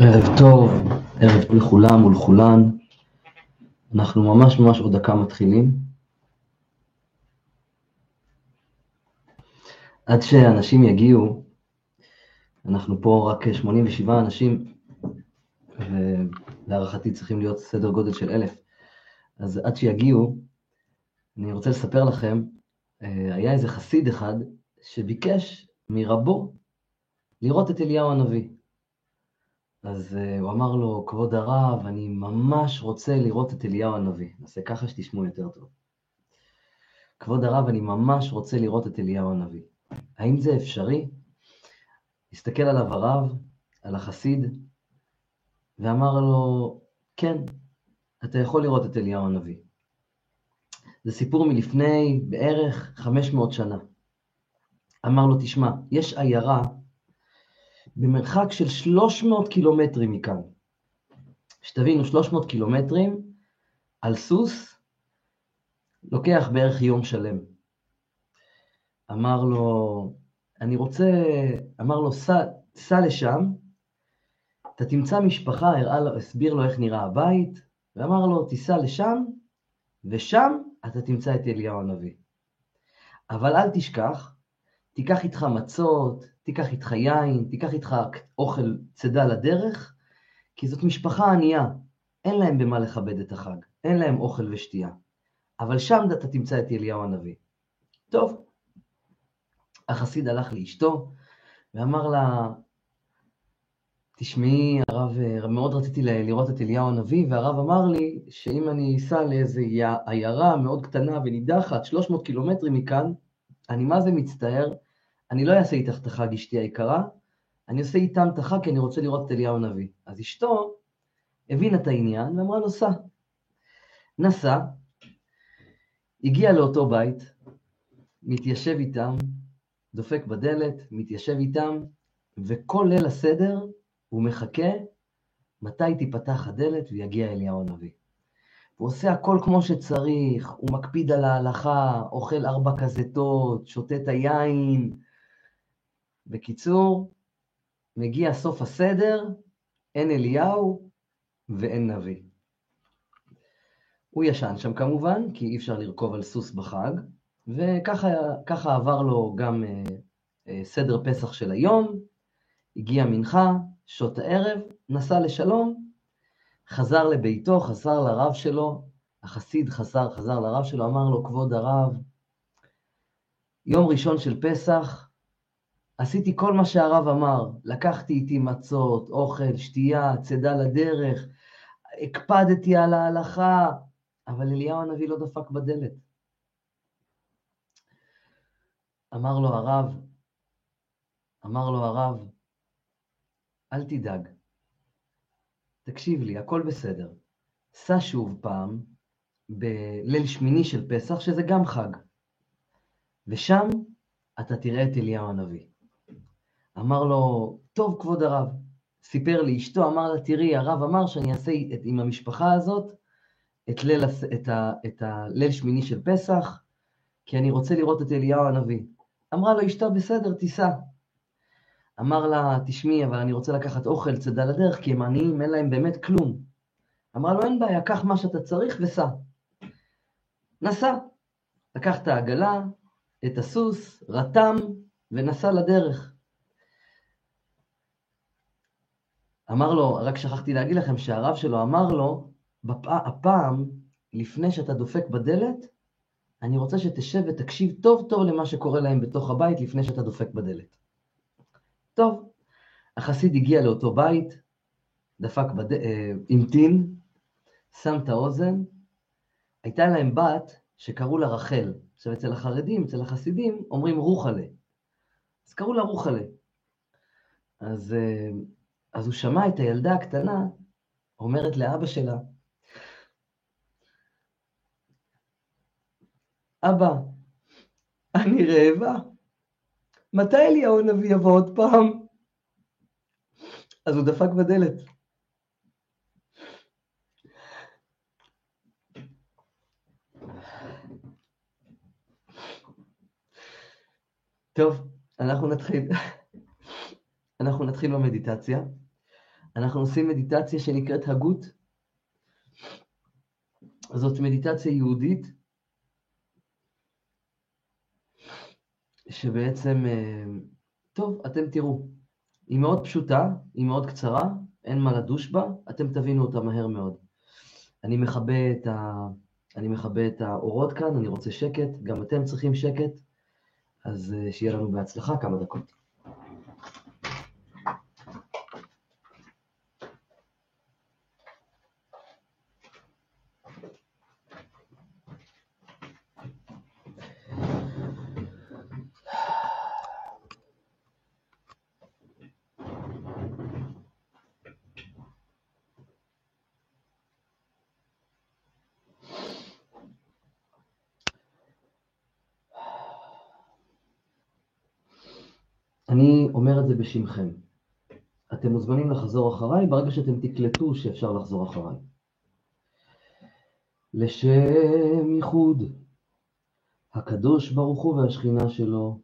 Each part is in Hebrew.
ערב טוב, ערב טוב לכולם ולכולן. אנחנו ממש ממש עוד דקה מתחילים. עד שאנשים יגיעו, אנחנו פה רק 87 אנשים, ולהערכתי צריכים להיות סדר גודל של אלף. אז עד שיגיעו, אני רוצה לספר לכם, אה, היה איזה חסיד אחד שביקש מרבו לראות את אליהו הנביא. אז uh, הוא אמר לו, כבוד הרב, אני ממש רוצה לראות את אליהו הנביא. נעשה ככה שתשמעו יותר טוב. כבוד הרב, אני ממש רוצה לראות את אליהו הנביא. האם זה אפשרי? הסתכל עליו הרב, על החסיד, ואמר לו, כן, אתה יכול לראות את אליהו הנביא. זה סיפור מלפני בערך 500 שנה. אמר לו, תשמע, יש עיירה במרחק של 300 קילומטרים מכאן. שתבינו, 300 קילומטרים על סוס לוקח בערך יום שלם. אמר לו, אני רוצה, אמר לו, סע, סע לשם, אתה תמצא משפחה, הראה לו, הסביר לו איך נראה הבית, ואמר לו, תיסע לשם, ושם אתה תמצא את אליהו הנביא. אבל אל תשכח, תיקח איתך מצות, תיקח איתך יין, תיקח איתך אוכל צידה לדרך, כי זאת משפחה ענייה, אין להם במה לכבד את החג, אין להם אוכל ושתייה. אבל שם אתה תמצא את אליהו הנביא. טוב, החסיד הלך לאשתו ואמר לה, תשמעי, הרב, מאוד רציתי לראות את אליהו הנביא, והרב אמר לי שאם אני אסע לאיזו עיירה מאוד קטנה ונידחת, 300 קילומטרים מכאן, אני מה זה מצטער, אני לא אעשה איתך את החג, אשתי היקרה, אני עושה איתם את החג כי אני רוצה לראות את אליהו הנביא. אז אשתו הבינה את העניין ואמרה לו, סע. נסע, הגיע לאותו בית, מתיישב איתם, דופק בדלת, מתיישב איתם, וכל ליל הסדר הוא מחכה מתי תיפתח הדלת ויגיע אליהו הנביא. הוא עושה הכל כמו שצריך, הוא מקפיד על ההלכה, אוכל ארבע כזיתות, שותה את היין, בקיצור, מגיע סוף הסדר, אין אליהו ואין נביא. הוא ישן שם כמובן, כי אי אפשר לרכוב על סוס בחג, וככה עבר לו גם אה, אה, סדר פסח של היום, הגיע מנחה, שעות הערב, נסע לשלום, חזר לביתו, חזר לרב שלו, החסיד חזר, חזר לרב שלו, אמר לו, כבוד הרב, יום ראשון של פסח, עשיתי כל מה שהרב אמר, לקחתי איתי מצות, אוכל, שתייה, צידה לדרך, הקפדתי על ההלכה, אבל אליהו הנביא לא דפק בדלת. אמר לו הרב, אמר לו הרב, אל תדאג, תקשיב לי, הכל בסדר. סע שוב פעם בליל שמיני של פסח, שזה גם חג, ושם אתה תראה את אליהו הנביא. אמר לו, טוב כבוד הרב, סיפר לאשתו, אמר לה, תראי, הרב אמר שאני אעשה את, עם המשפחה הזאת את ליל, את, ה, את הליל שמיני של פסח, כי אני רוצה לראות את אליהו הנביא. אמרה לו אשתו, בסדר, תיסע. אמר לה, תשמעי, אבל אני רוצה לקחת אוכל צידה לדרך, כי הם עניים, אין להם באמת כלום. אמרה לו, אין בעיה, קח מה שאתה צריך וסע. נסע. לקח את העגלה, את הסוס, רתם, ונסע לדרך. אמר לו, רק שכחתי להגיד לכם שהרב שלו אמר לו, הפעם, לפני שאתה דופק בדלת, אני רוצה שתשב ותקשיב טוב טוב למה שקורה להם בתוך הבית לפני שאתה דופק בדלת. טוב, החסיד הגיע לאותו בית, דפק, בד... אה, המתין, שם את האוזן, הייתה להם בת שקראו לה רחל. עכשיו אצל החרדים, אצל החסידים, אומרים רוחלה. אז קראו לה רוחלה. אז אה, אז הוא שמע את הילדה הקטנה אומרת לאבא שלה, אבא, אני רעבה. מתי אליהו הנביא יבוא עוד פעם? אז הוא דפק בדלת. טוב, אנחנו נתחיל. אנחנו נתחיל במדיטציה. אנחנו עושים מדיטציה שנקראת הגות. זאת מדיטציה יהודית, שבעצם, אה, טוב, אתם תראו, היא מאוד פשוטה, היא מאוד קצרה, אין מה לדוש בה, אתם תבינו אותה מהר מאוד. אני מכבה את, ה... אני מכבה את האורות כאן, אני רוצה שקט, גם אתם צריכים שקט, אז אה, שיהיה לנו בהצלחה כמה דקות. אני אומר את זה בשמכם. אתם מוזמנים לחזור אחריי ברגע שאתם תקלטו שאפשר לחזור אחריי. לשם ייחוד הקדוש ברוך הוא והשכינה שלו,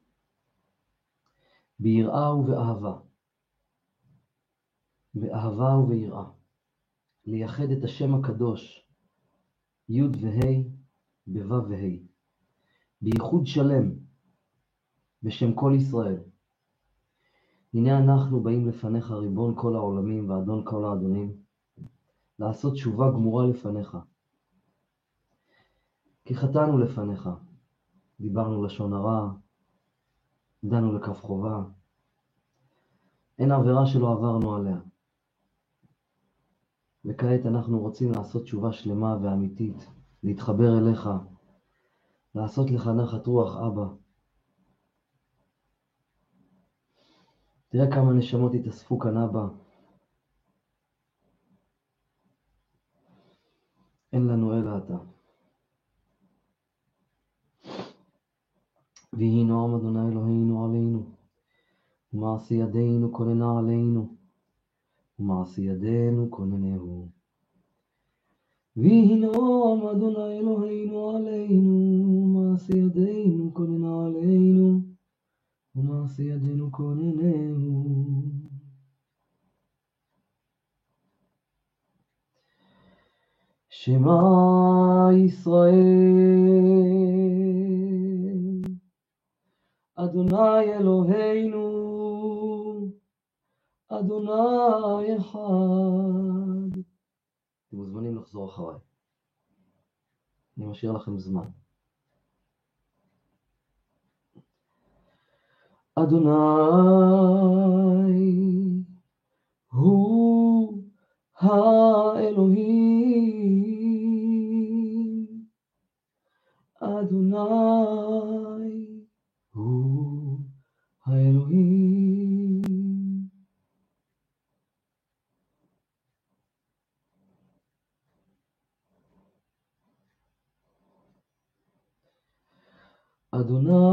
ביראה ובאהבה, באהבה וביראה, לייחד את השם הקדוש, י' וה' בו' וה', בייחוד שלם, בשם כל ישראל. הנה אנחנו באים לפניך, ריבון כל העולמים ואדון כל האדונים, לעשות תשובה גמורה לפניך. כי חטאנו לפניך, דיברנו לשון הרע, דנו לכף חובה, אין עבירה שלא עברנו עליה. וכעת אנחנו רוצים לעשות תשובה שלמה ואמיתית, להתחבר אליך, לעשות לך נחת רוח, אבא. תראה כמה נשמות התאספו כאן, אבא. אין לנו אלא אתה. ויהי נועם אדוני אלוהינו עלינו, ומעשי ידינו כוננה עלינו, ומעשי ידינו כוננהו. ויהי נועם אדוני אלוהינו עלינו, ומעשי ידינו כוננה עלינו, ומעשי ידינו כוננהו. שמע ישראל, אדוני אלוהינו, אדוני אחד. אתם מוזמנים לחזור אחריי. אני משאיר לכם זמן. אדוני הוא האלוהים. אדוני הוא האלוהים. אדוני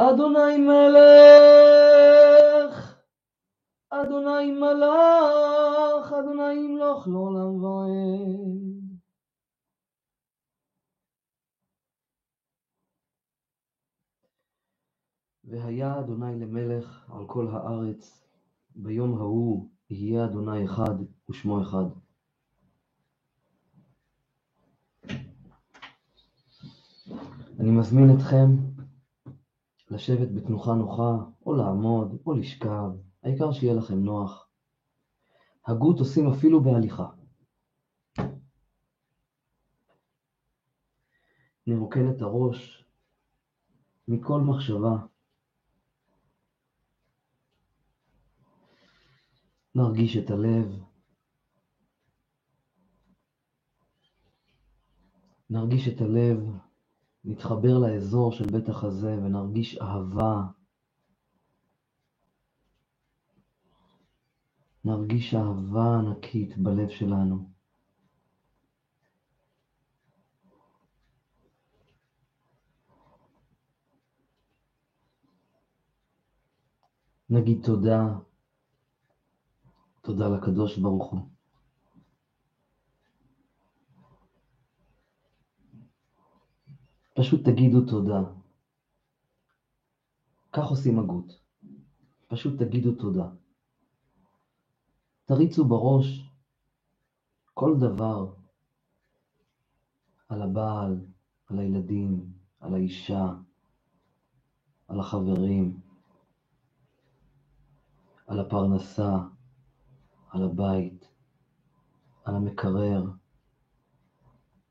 אדוני מלך, אדוני מלך, אדוני ימלוך לעולם ועד. והיה אדוני למלך על כל הארץ, ביום ההוא יהיה אדוני אחד ושמו אחד. אני מזמין אתכם לשבת בתנוחה נוחה, או לעמוד, או לשכב, העיקר שיהיה לכם נוח. הגות עושים אפילו בהליכה. נרוקן את הראש מכל מחשבה. נרגיש את הלב. נרגיש את הלב נתחבר לאזור של בית החזה ונרגיש אהבה. נרגיש אהבה ענקית בלב שלנו. נגיד תודה, תודה לקדוש ברוך הוא. פשוט תגידו תודה. כך עושים הגות. פשוט תגידו תודה. תריצו בראש כל דבר על הבעל, על הילדים, על האישה, על החברים, על הפרנסה, על הבית, על המקרר,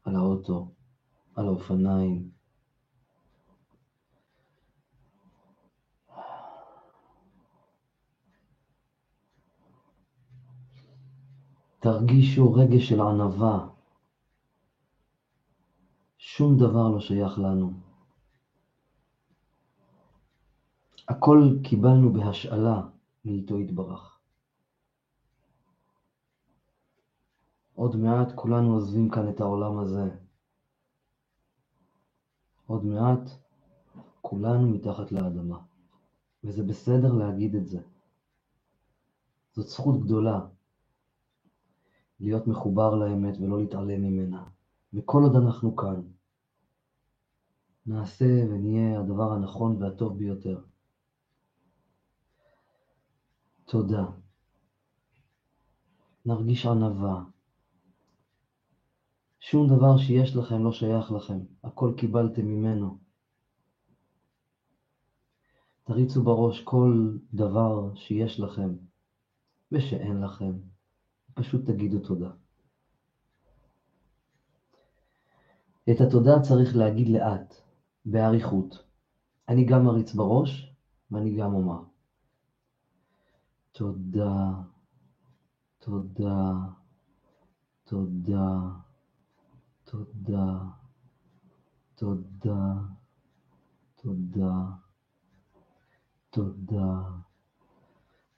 על האוטו, על האופניים. תרגישו רגש של ענווה. שום דבר לא שייך לנו. הכל קיבלנו בהשאלה מאיתו יתברך. עוד מעט כולנו עוזבים כאן את העולם הזה. עוד מעט כולנו מתחת לאדמה. וזה בסדר להגיד את זה. זאת זכות גדולה להיות מחובר לאמת ולא להתעלם ממנה. וכל עוד אנחנו כאן, נעשה ונהיה הדבר הנכון והטוב ביותר. תודה. נרגיש ענווה. שום דבר שיש לכם לא שייך לכם, הכל קיבלתם ממנו. תריצו בראש כל דבר שיש לכם ושאין לכם, פשוט תגידו תודה. את התודה צריך להגיד לאט, באריכות. אני גם אריץ בראש, ואני גם אומר. תודה, תודה, תודה, תודה, תודה, תודה, תודה,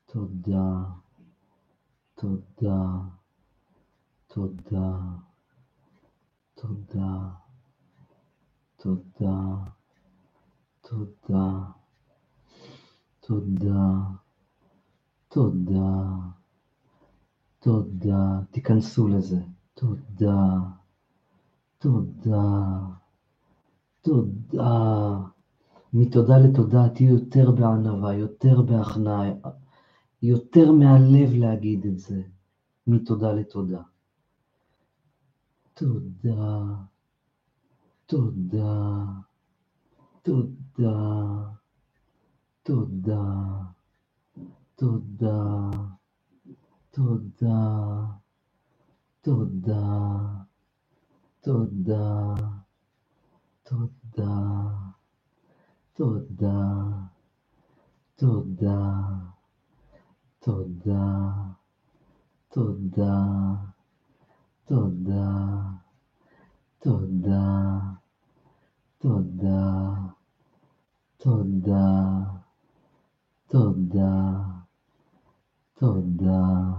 תודה. תודה, תודה, תודה, תודה, תודה, תודה. תודה, תודה, תיכנסו לזה. תודה, תודה, תודה. מתודה לתודה תהיו יותר בענווה, יותר בהכנעה, יותר מהלב להגיד את זה. מתודה לתודה. תודה, תודה, תודה, תודה. תודה, תודה, תודה, תודה, תודה, תודה, תודה, תודה, תודה, תודה, תודה, תודה, תודה, תודה. תודה,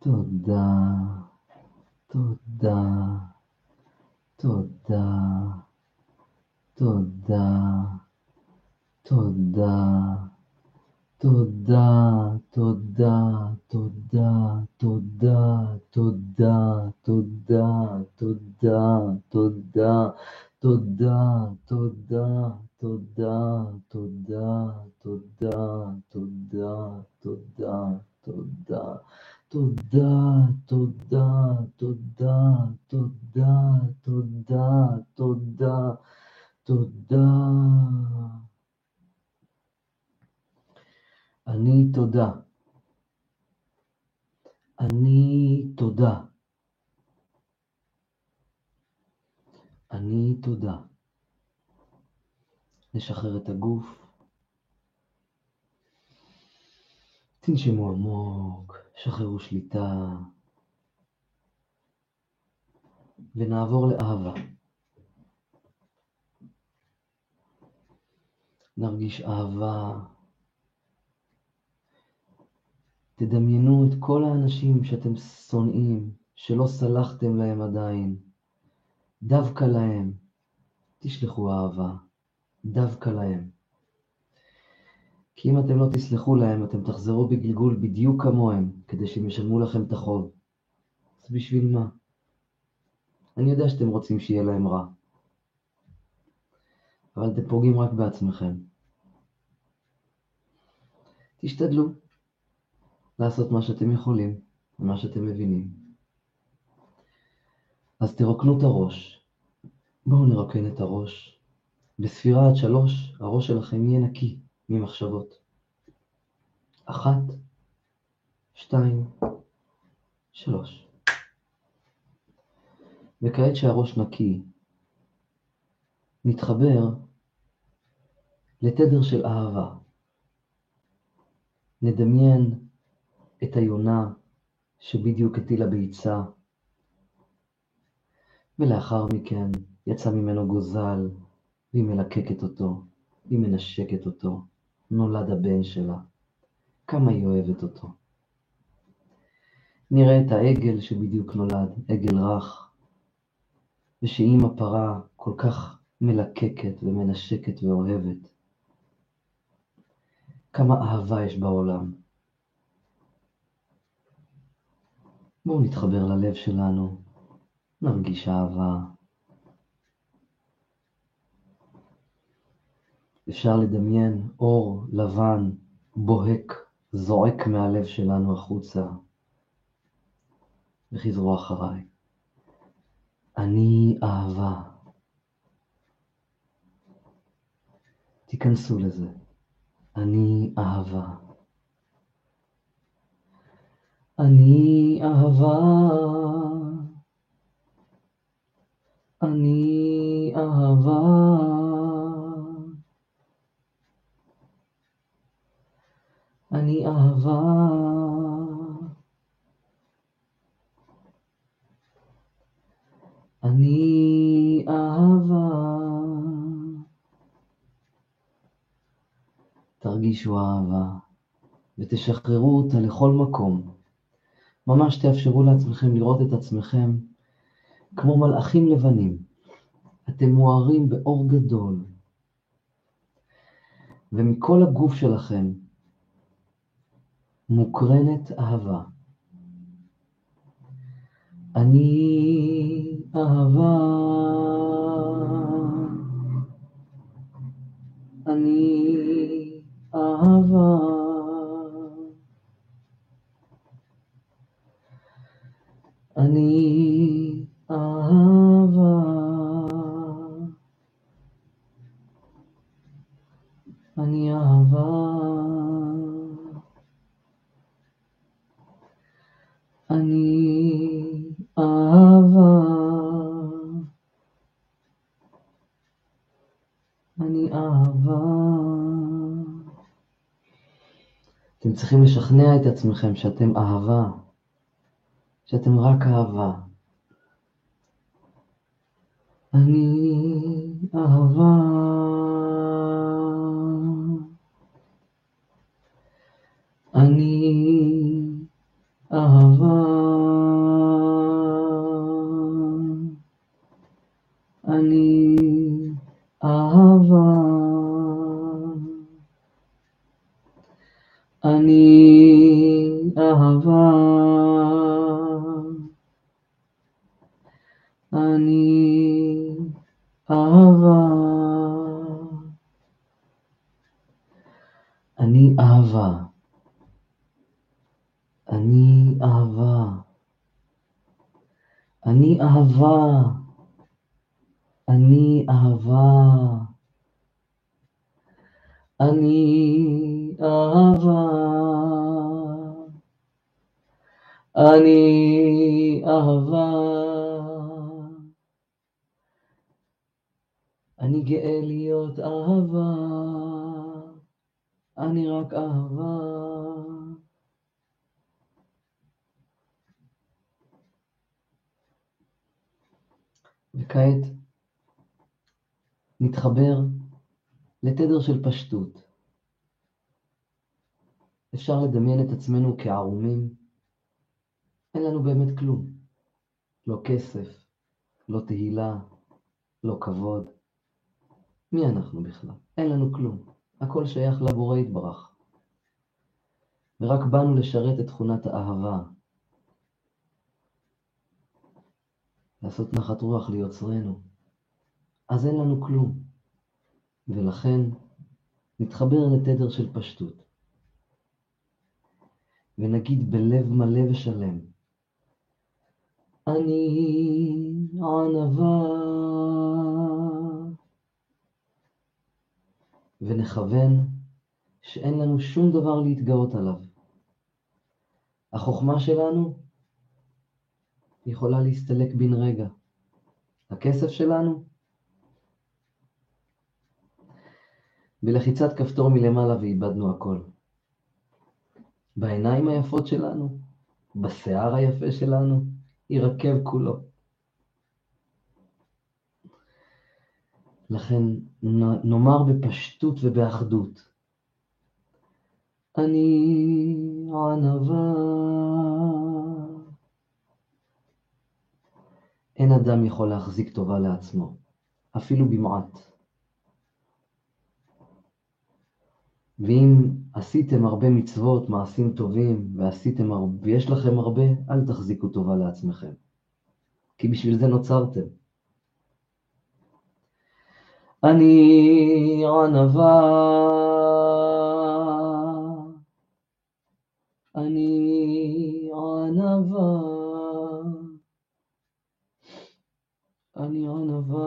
תודה, תודה, תודה, תודה, תודה, תודה, תודה, תודה, תודה, תודה, תודה, תודה, תודה, תודה, תודה, תודה, תודה, תודה, תודה, תודה, תודה. תודה, תודה, תודה, תודה, תודה, תודה, תודה. אני תודה. אני תודה. אני תודה. נשחרר את הגוף. תנשמו עמוק, שחררו שליטה. ונעבור לאהבה. נרגיש אהבה. תדמיינו את כל האנשים שאתם שונאים, שלא סלחתם להם עדיין. דווקא להם תשלחו אהבה, דווקא להם. כי אם אתם לא תסלחו להם, אתם תחזרו בגלגול בדיוק כמוהם, כדי שהם ישלמו לכם את החוב. אז בשביל מה? אני יודע שאתם רוצים שיהיה להם רע, אבל אתם פוגעים רק בעצמכם. תשתדלו לעשות מה שאתם יכולים ומה שאתם מבינים. אז תרוקנו את הראש. בואו נרוקן את הראש. בספירה עד שלוש, הראש שלכם יהיה נקי ממחשבות. אחת, שתיים, שלוש. וכעת שהראש נקי, נתחבר לתדר של אהבה. נדמיין את היונה שבדיוק הטילה ביצה, ולאחר מכן יצא ממנו גוזל, והיא מלקקת אותו, היא מנשקת אותו, נולד הבן שלה. כמה היא אוהבת אותו. נראה את העגל שבדיוק נולד, עגל רך, ושאימא פרה כל כך מלקקת ומנשקת ואוהבת. כמה אהבה יש בעולם. בואו נתחבר ללב שלנו, נרגיש אהבה. אפשר לדמיין אור לבן, בוהק, זועק מהלב שלנו החוצה. וחזרו אחריי. אני אהבה. תיכנסו לזה. אני אהבה. אני אהבה. אני אהבה. אני אהבה. אני אהבה. תרגישו אהבה ותשחררו אותה לכל מקום. ממש תאפשרו לעצמכם לראות את עצמכם כמו מלאכים לבנים. אתם מוארים באור גדול, ומכל הגוף שלכם מוקרנת אהבה. אני אהבה. אני אהבה. אני אהבה. אני אהבה. אני אהבה. אני אהבה. אתם צריכים לשכנע את עצמכם שאתם אהבה, שאתם רק אהבה. אני אהבה. אני אהבה. אני אהבה. אני אהבה. אני אהבה. אני אהבה. אני גאה להיות אהבה. אני רק אהבה. וכעת נתחבר לתדר של פשטות. אפשר לדמיין את עצמנו כערומים, אין לנו באמת כלום. לא כסף, לא תהילה, לא כבוד. מי אנחנו בכלל? אין לנו כלום. הכל שייך לבורא יתברך. ורק באנו לשרת את תכונת האהבה. לעשות נחת רוח ליוצרנו. אז אין לנו כלום. ולכן נתחבר לתדר של פשטות. ונגיד בלב מלא ושלם, אני ענווה. ונכוון שאין לנו שום דבר להתגאות עליו. החוכמה שלנו יכולה להסתלק בן רגע. הכסף שלנו, בלחיצת כפתור מלמעלה ואיבדנו הכל. בעיניים היפות שלנו, בשיער היפה שלנו, יירקב כולו. לכן נאמר בפשטות ובאחדות, אני ענווה. אין אדם יכול להחזיק טובה לעצמו, אפילו במעט. ואם עשיתם הרבה מצוות, מעשים טובים, ועשיתם הרבה, ויש לכם הרבה, אל תחזיקו טובה לעצמכם. כי בשביל זה נוצרתם. אני ענווה, אני ענווה, אני ענווה.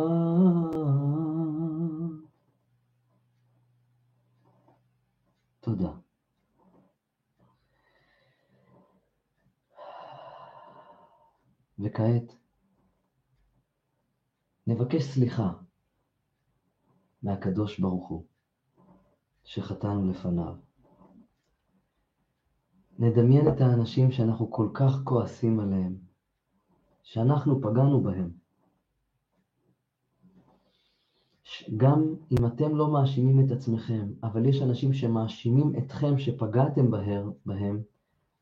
תודה. וכעת נבקש סליחה מהקדוש ברוך הוא שחטאנו לפניו. נדמיין את האנשים שאנחנו כל כך כועסים עליהם, שאנחנו פגענו בהם. גם אם אתם לא מאשימים את עצמכם, אבל יש אנשים שמאשימים אתכם שפגעתם בהר, בהם,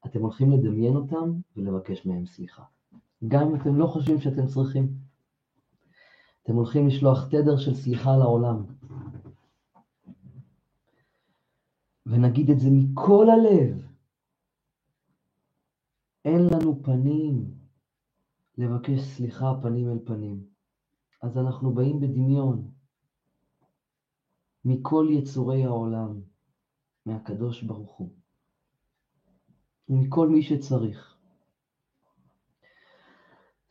אתם הולכים לדמיין אותם ולבקש מהם סליחה. גם אם אתם לא חושבים שאתם צריכים. אתם הולכים לשלוח תדר של סליחה לעולם. ונגיד את זה מכל הלב. אין לנו פנים לבקש סליחה פנים אל פנים. אז אנחנו באים בדמיון. מכל יצורי העולם, מהקדוש ברוך הוא, ומכל מי שצריך.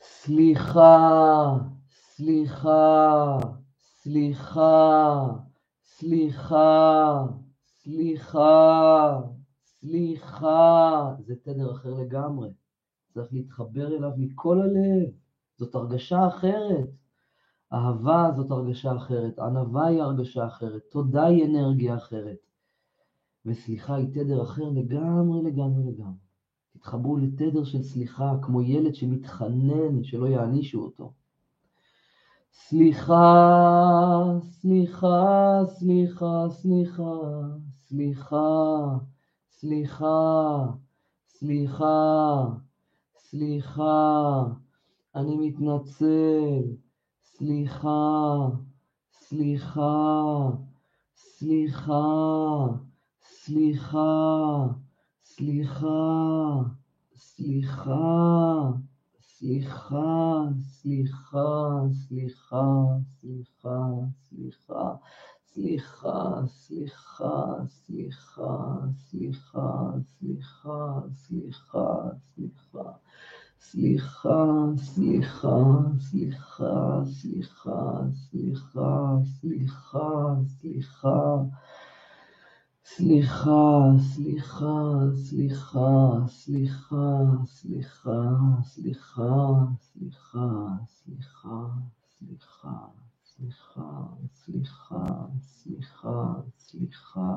סליחה, סליחה, סליחה, סליחה, סליחה, סליחה. זה תדר אחר לגמרי. צריך להתחבר אליו מכל הלב. זאת הרגשה אחרת. אהבה זאת הרגשה אחרת, ענווה היא הרגשה אחרת, תודה היא אנרגיה אחרת, וסליחה היא תדר אחר לגמרי לגמרי לגמרי. תתחברו לתדר של סליחה, כמו ילד שמתחנן שלא יענישו אותו. סליחה, סליחה, סליחה, סליחה, סליחה, סליחה, סליחה, סליחה, אני מתנצל. סליחה, סליחה, סליחה, סליחה, סליחה, סליחה, סליחה, סליחה, סליחה, סליחה, סליחה, סליחה, סליחה, סליחה, סליחה, סליחה, סליחה, סליחה. סליחה, סליחה, סליחה, סליחה, סליחה, סליחה. סליחה, סליחה, סליחה, סליחה, סליחה, סליחה, סליחה, סליחה, סליחה, סליחה, סליחה, סליחה, סליחה, סליחה,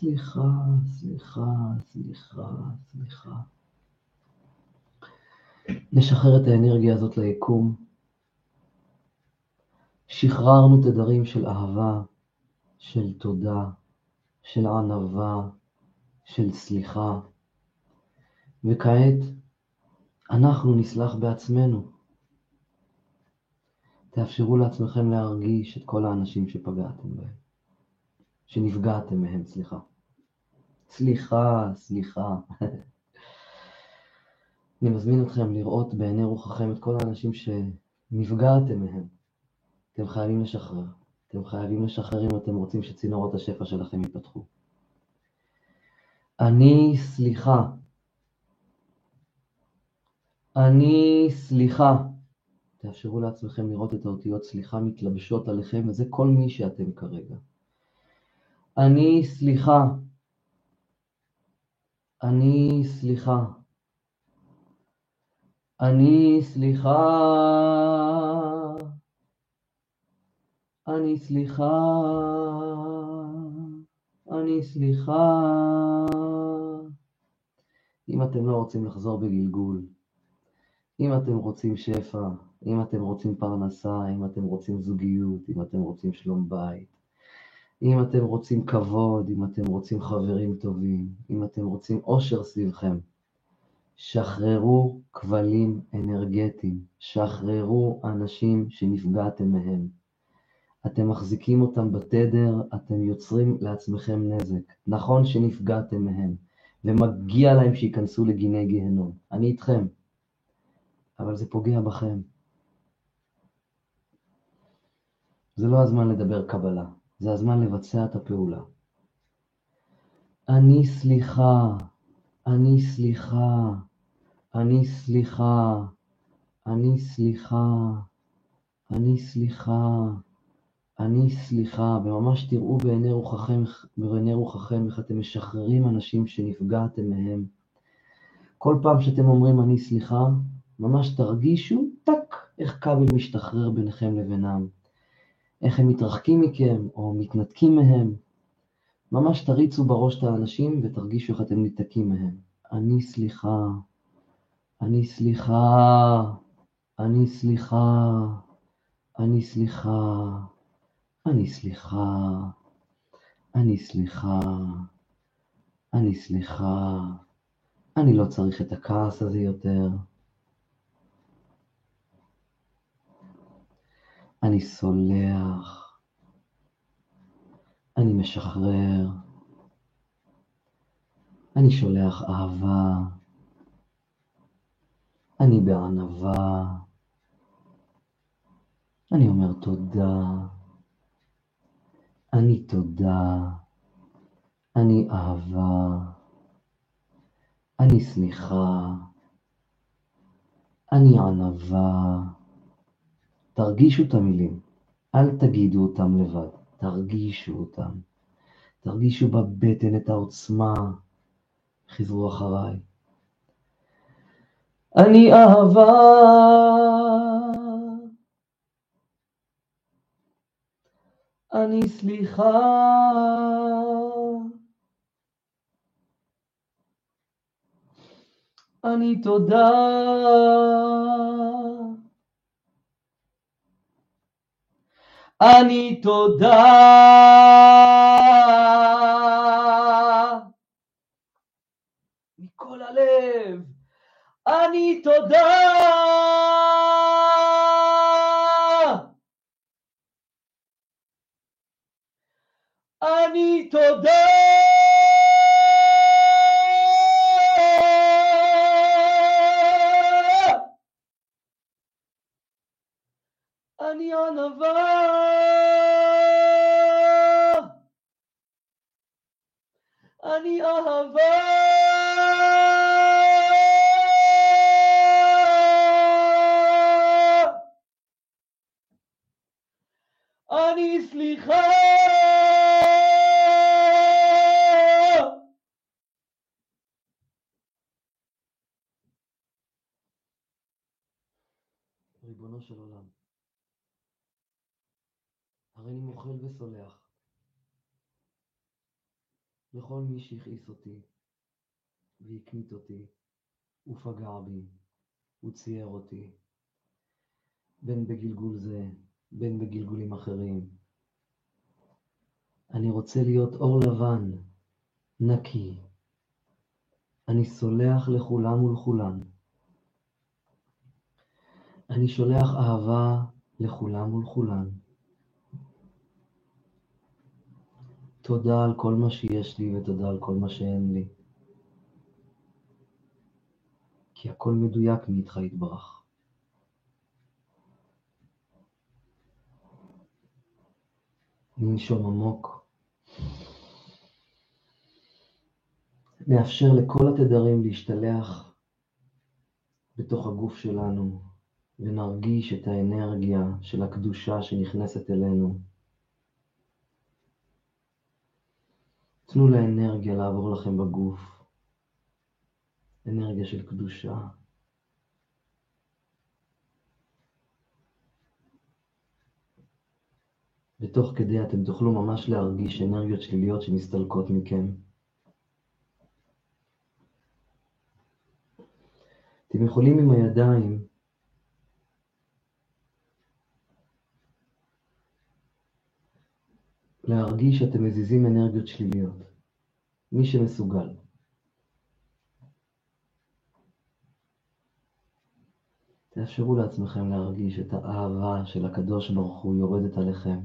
סליחה, סליחה, סליחה, סליחה. נשחרר את האנרגיה הזאת ליקום. שחררנו תדרים של אהבה, של תודה, של ענווה, של סליחה, וכעת אנחנו נסלח בעצמנו. תאפשרו לעצמכם להרגיש את כל האנשים שפגעתם בהם, שנפגעתם מהם, סליחה. סליחה, סליחה. אני מזמין אתכם לראות בעיני רוחכם את כל האנשים שנפגעתם מהם. אתם חייבים לשחרר. אתם חייבים לשחרר אם אתם רוצים שצינורות השפע שלכם ייפתחו. אני סליחה. אני סליחה. תאפשרו לעצמכם לראות את האותיות סליחה מתלבשות עליכם, וזה כל מי שאתם כרגע. אני סליחה. אני סליחה. אני סליחה. אני סליחה. אני סליחה. אם אתם לא רוצים לחזור בגלגול, אם אתם רוצים שפע, אם אתם רוצים פרנסה, אם אתם רוצים זוגיות, אם אתם רוצים שלום בית, אם אתם רוצים כבוד, אם אתם רוצים חברים טובים, אם אתם רוצים אושר סביבכם, שחררו כבלים אנרגטיים, שחררו אנשים שנפגעתם מהם. אתם מחזיקים אותם בתדר, אתם יוצרים לעצמכם נזק. נכון שנפגעתם מהם, ומגיע להם שייכנסו לגיני גיהנום. אני איתכם, אבל זה פוגע בכם. זה לא הזמן לדבר קבלה, זה הזמן לבצע את הפעולה. אני סליחה, אני סליחה, אני סליחה, אני סליחה, אני סליחה, אני סליחה, וממש תראו בעיני רוחכם, בעיני רוחכם איך אתם משחררים אנשים שנפגעתם מהם. כל פעם שאתם אומרים אני סליחה, ממש תרגישו, טק, איך כבל משתחרר ביניכם לבינם. איך הם מתרחקים מכם או מתנתקים מהם. ממש תריצו בראש את האנשים ותרגישו איך אתם ניתקים מהם. אני סליחה, אני סליחה, אני סליחה, אני סליחה, אני סליחה, אני סליחה, אני סליחה, אני לא צריך את הכעס הזה יותר. אני סולח, אני משחרר, אני שולח אהבה, אני בענווה, אני אומר תודה, אני תודה, אני אהבה, אני סליחה, אני ענווה, תרגישו את המילים, אל תגידו אותם לבד, תרגישו אותם. תרגישו בבטן את העוצמה, חזרו אחריי. אני אהבה, אני סליחה, אני תודה. אני תודה. מכל הלב, אני תודה. אני תודה. מי שהכעיס אותי והקנית אותי ופגע בי וצייר אותי, בין בגלגול זה, בין בגלגולים אחרים. אני רוצה להיות אור לבן, נקי. אני סולח לכולם ולכולן. אני שולח אהבה לכולם ולכולן. תודה על כל מה שיש לי ותודה על כל מה שאין לי. כי הכל מדויק מאיתך יתברך. ננשום עמוק. נאפשר לכל התדרים להשתלח בתוך הגוף שלנו ונרגיש את האנרגיה של הקדושה שנכנסת אלינו. תנו לאנרגיה לעבור לכם בגוף, אנרגיה של קדושה. ותוך כדי אתם תוכלו ממש להרגיש אנרגיות שליליות שמסתלקות מכם. אתם יכולים עם הידיים להרגיש שאתם מזיזים אנרגיות שליליות. מי שמסוגל. תאפשרו לעצמכם להרגיש את האהבה של הקדוש ברוך הוא יורדת עליכם.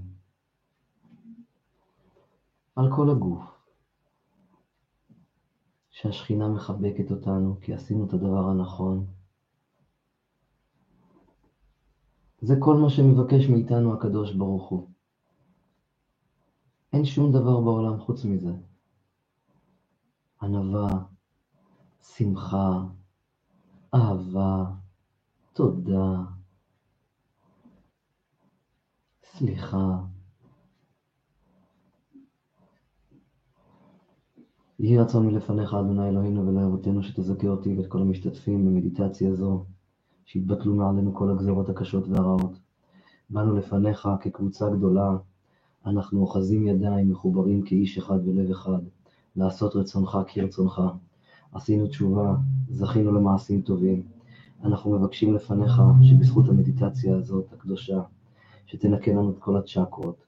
על כל הגוף. שהשכינה מחבקת אותנו כי עשינו את הדבר הנכון. זה כל מה שמבקש מאיתנו הקדוש ברוך הוא. אין שום דבר בעולם חוץ מזה. ענווה, שמחה, אהבה, תודה, סליחה. יהי רצון מלפניך, אדוני אלוהינו ולאבותינו, שתזכה אותי ואת כל המשתתפים במדיטציה זו, שיתבטלו מעלינו כל הגזרות הקשות והרעות. באנו לפניך כקבוצה גדולה, אנחנו אוחזים ידיים, מחוברים כאיש אחד בלב אחד, לעשות רצונך כרצונך. עשינו תשובה, זכינו למעשים טובים. אנחנו מבקשים לפניך שבזכות המדיטציה הזאת, הקדושה, שתנקה לנו את כל הצ'קרות,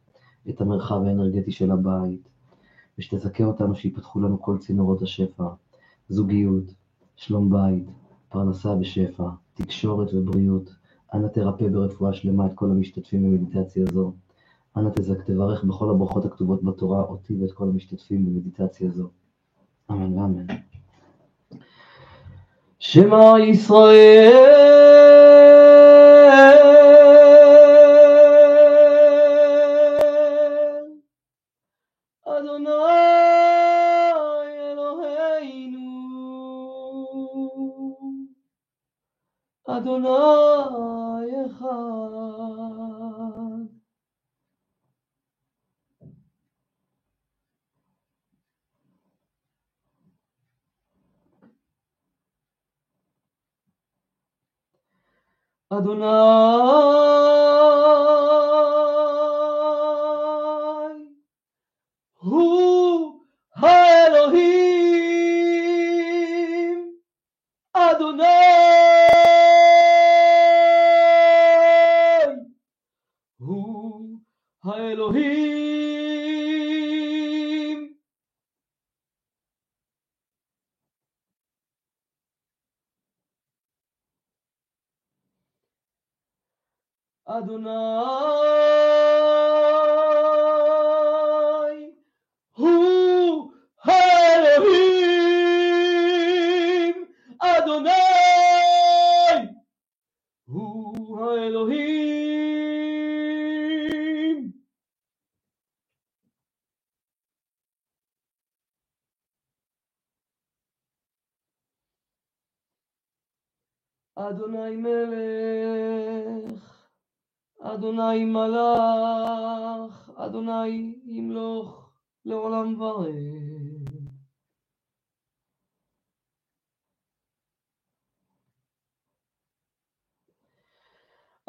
את המרחב האנרגטי של הבית, ושתזכה אותנו שיפתחו לנו כל צינורות השפע, זוגיות, שלום בית, פרנסה בשפע, תקשורת ובריאות. אנא תרפא ברפואה שלמה את כל המשתתפים במדיטציה זו. אנא תברך בכל הברכות הכתובות בתורה אותי ואת כל המשתתפים במדיטציה זו. אמן ואמן. שמע ישראל, אדוני אלוהינו, אדוני אחד. אדוני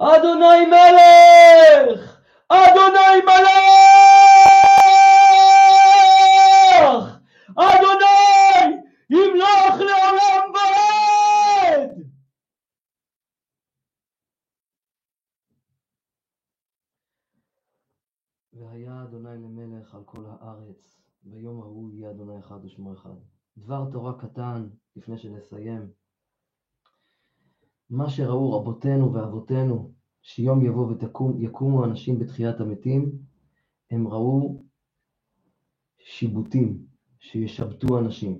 אדוני מלך, אדוני מלך, אדוני! ימלוך לעולם ועד. והיה אדוני למלך על כל הארץ, ביום ההוא יהיה אדוני אחד ושמו אחד. דבר תורה קטן, לפני שנסיים. מה שראו רבותינו ואבותינו, שיום יבוא ויקומו אנשים בתחיית המתים, הם ראו שיבוטים, שישבטו אנשים.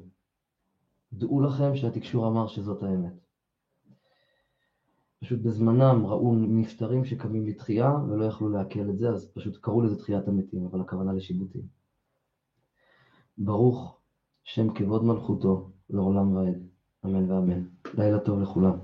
דעו לכם שהתקשור אמר שזאת האמת. פשוט בזמנם ראו נפטרים שקמים לתחייה ולא יכלו לעכל את זה, אז פשוט קראו לזה תחיית המתים, אבל הכוונה לשיבוטים. ברוך שם כבוד מלכותו לעולם ועד, אמן ואמן. לילה טוב לכולם.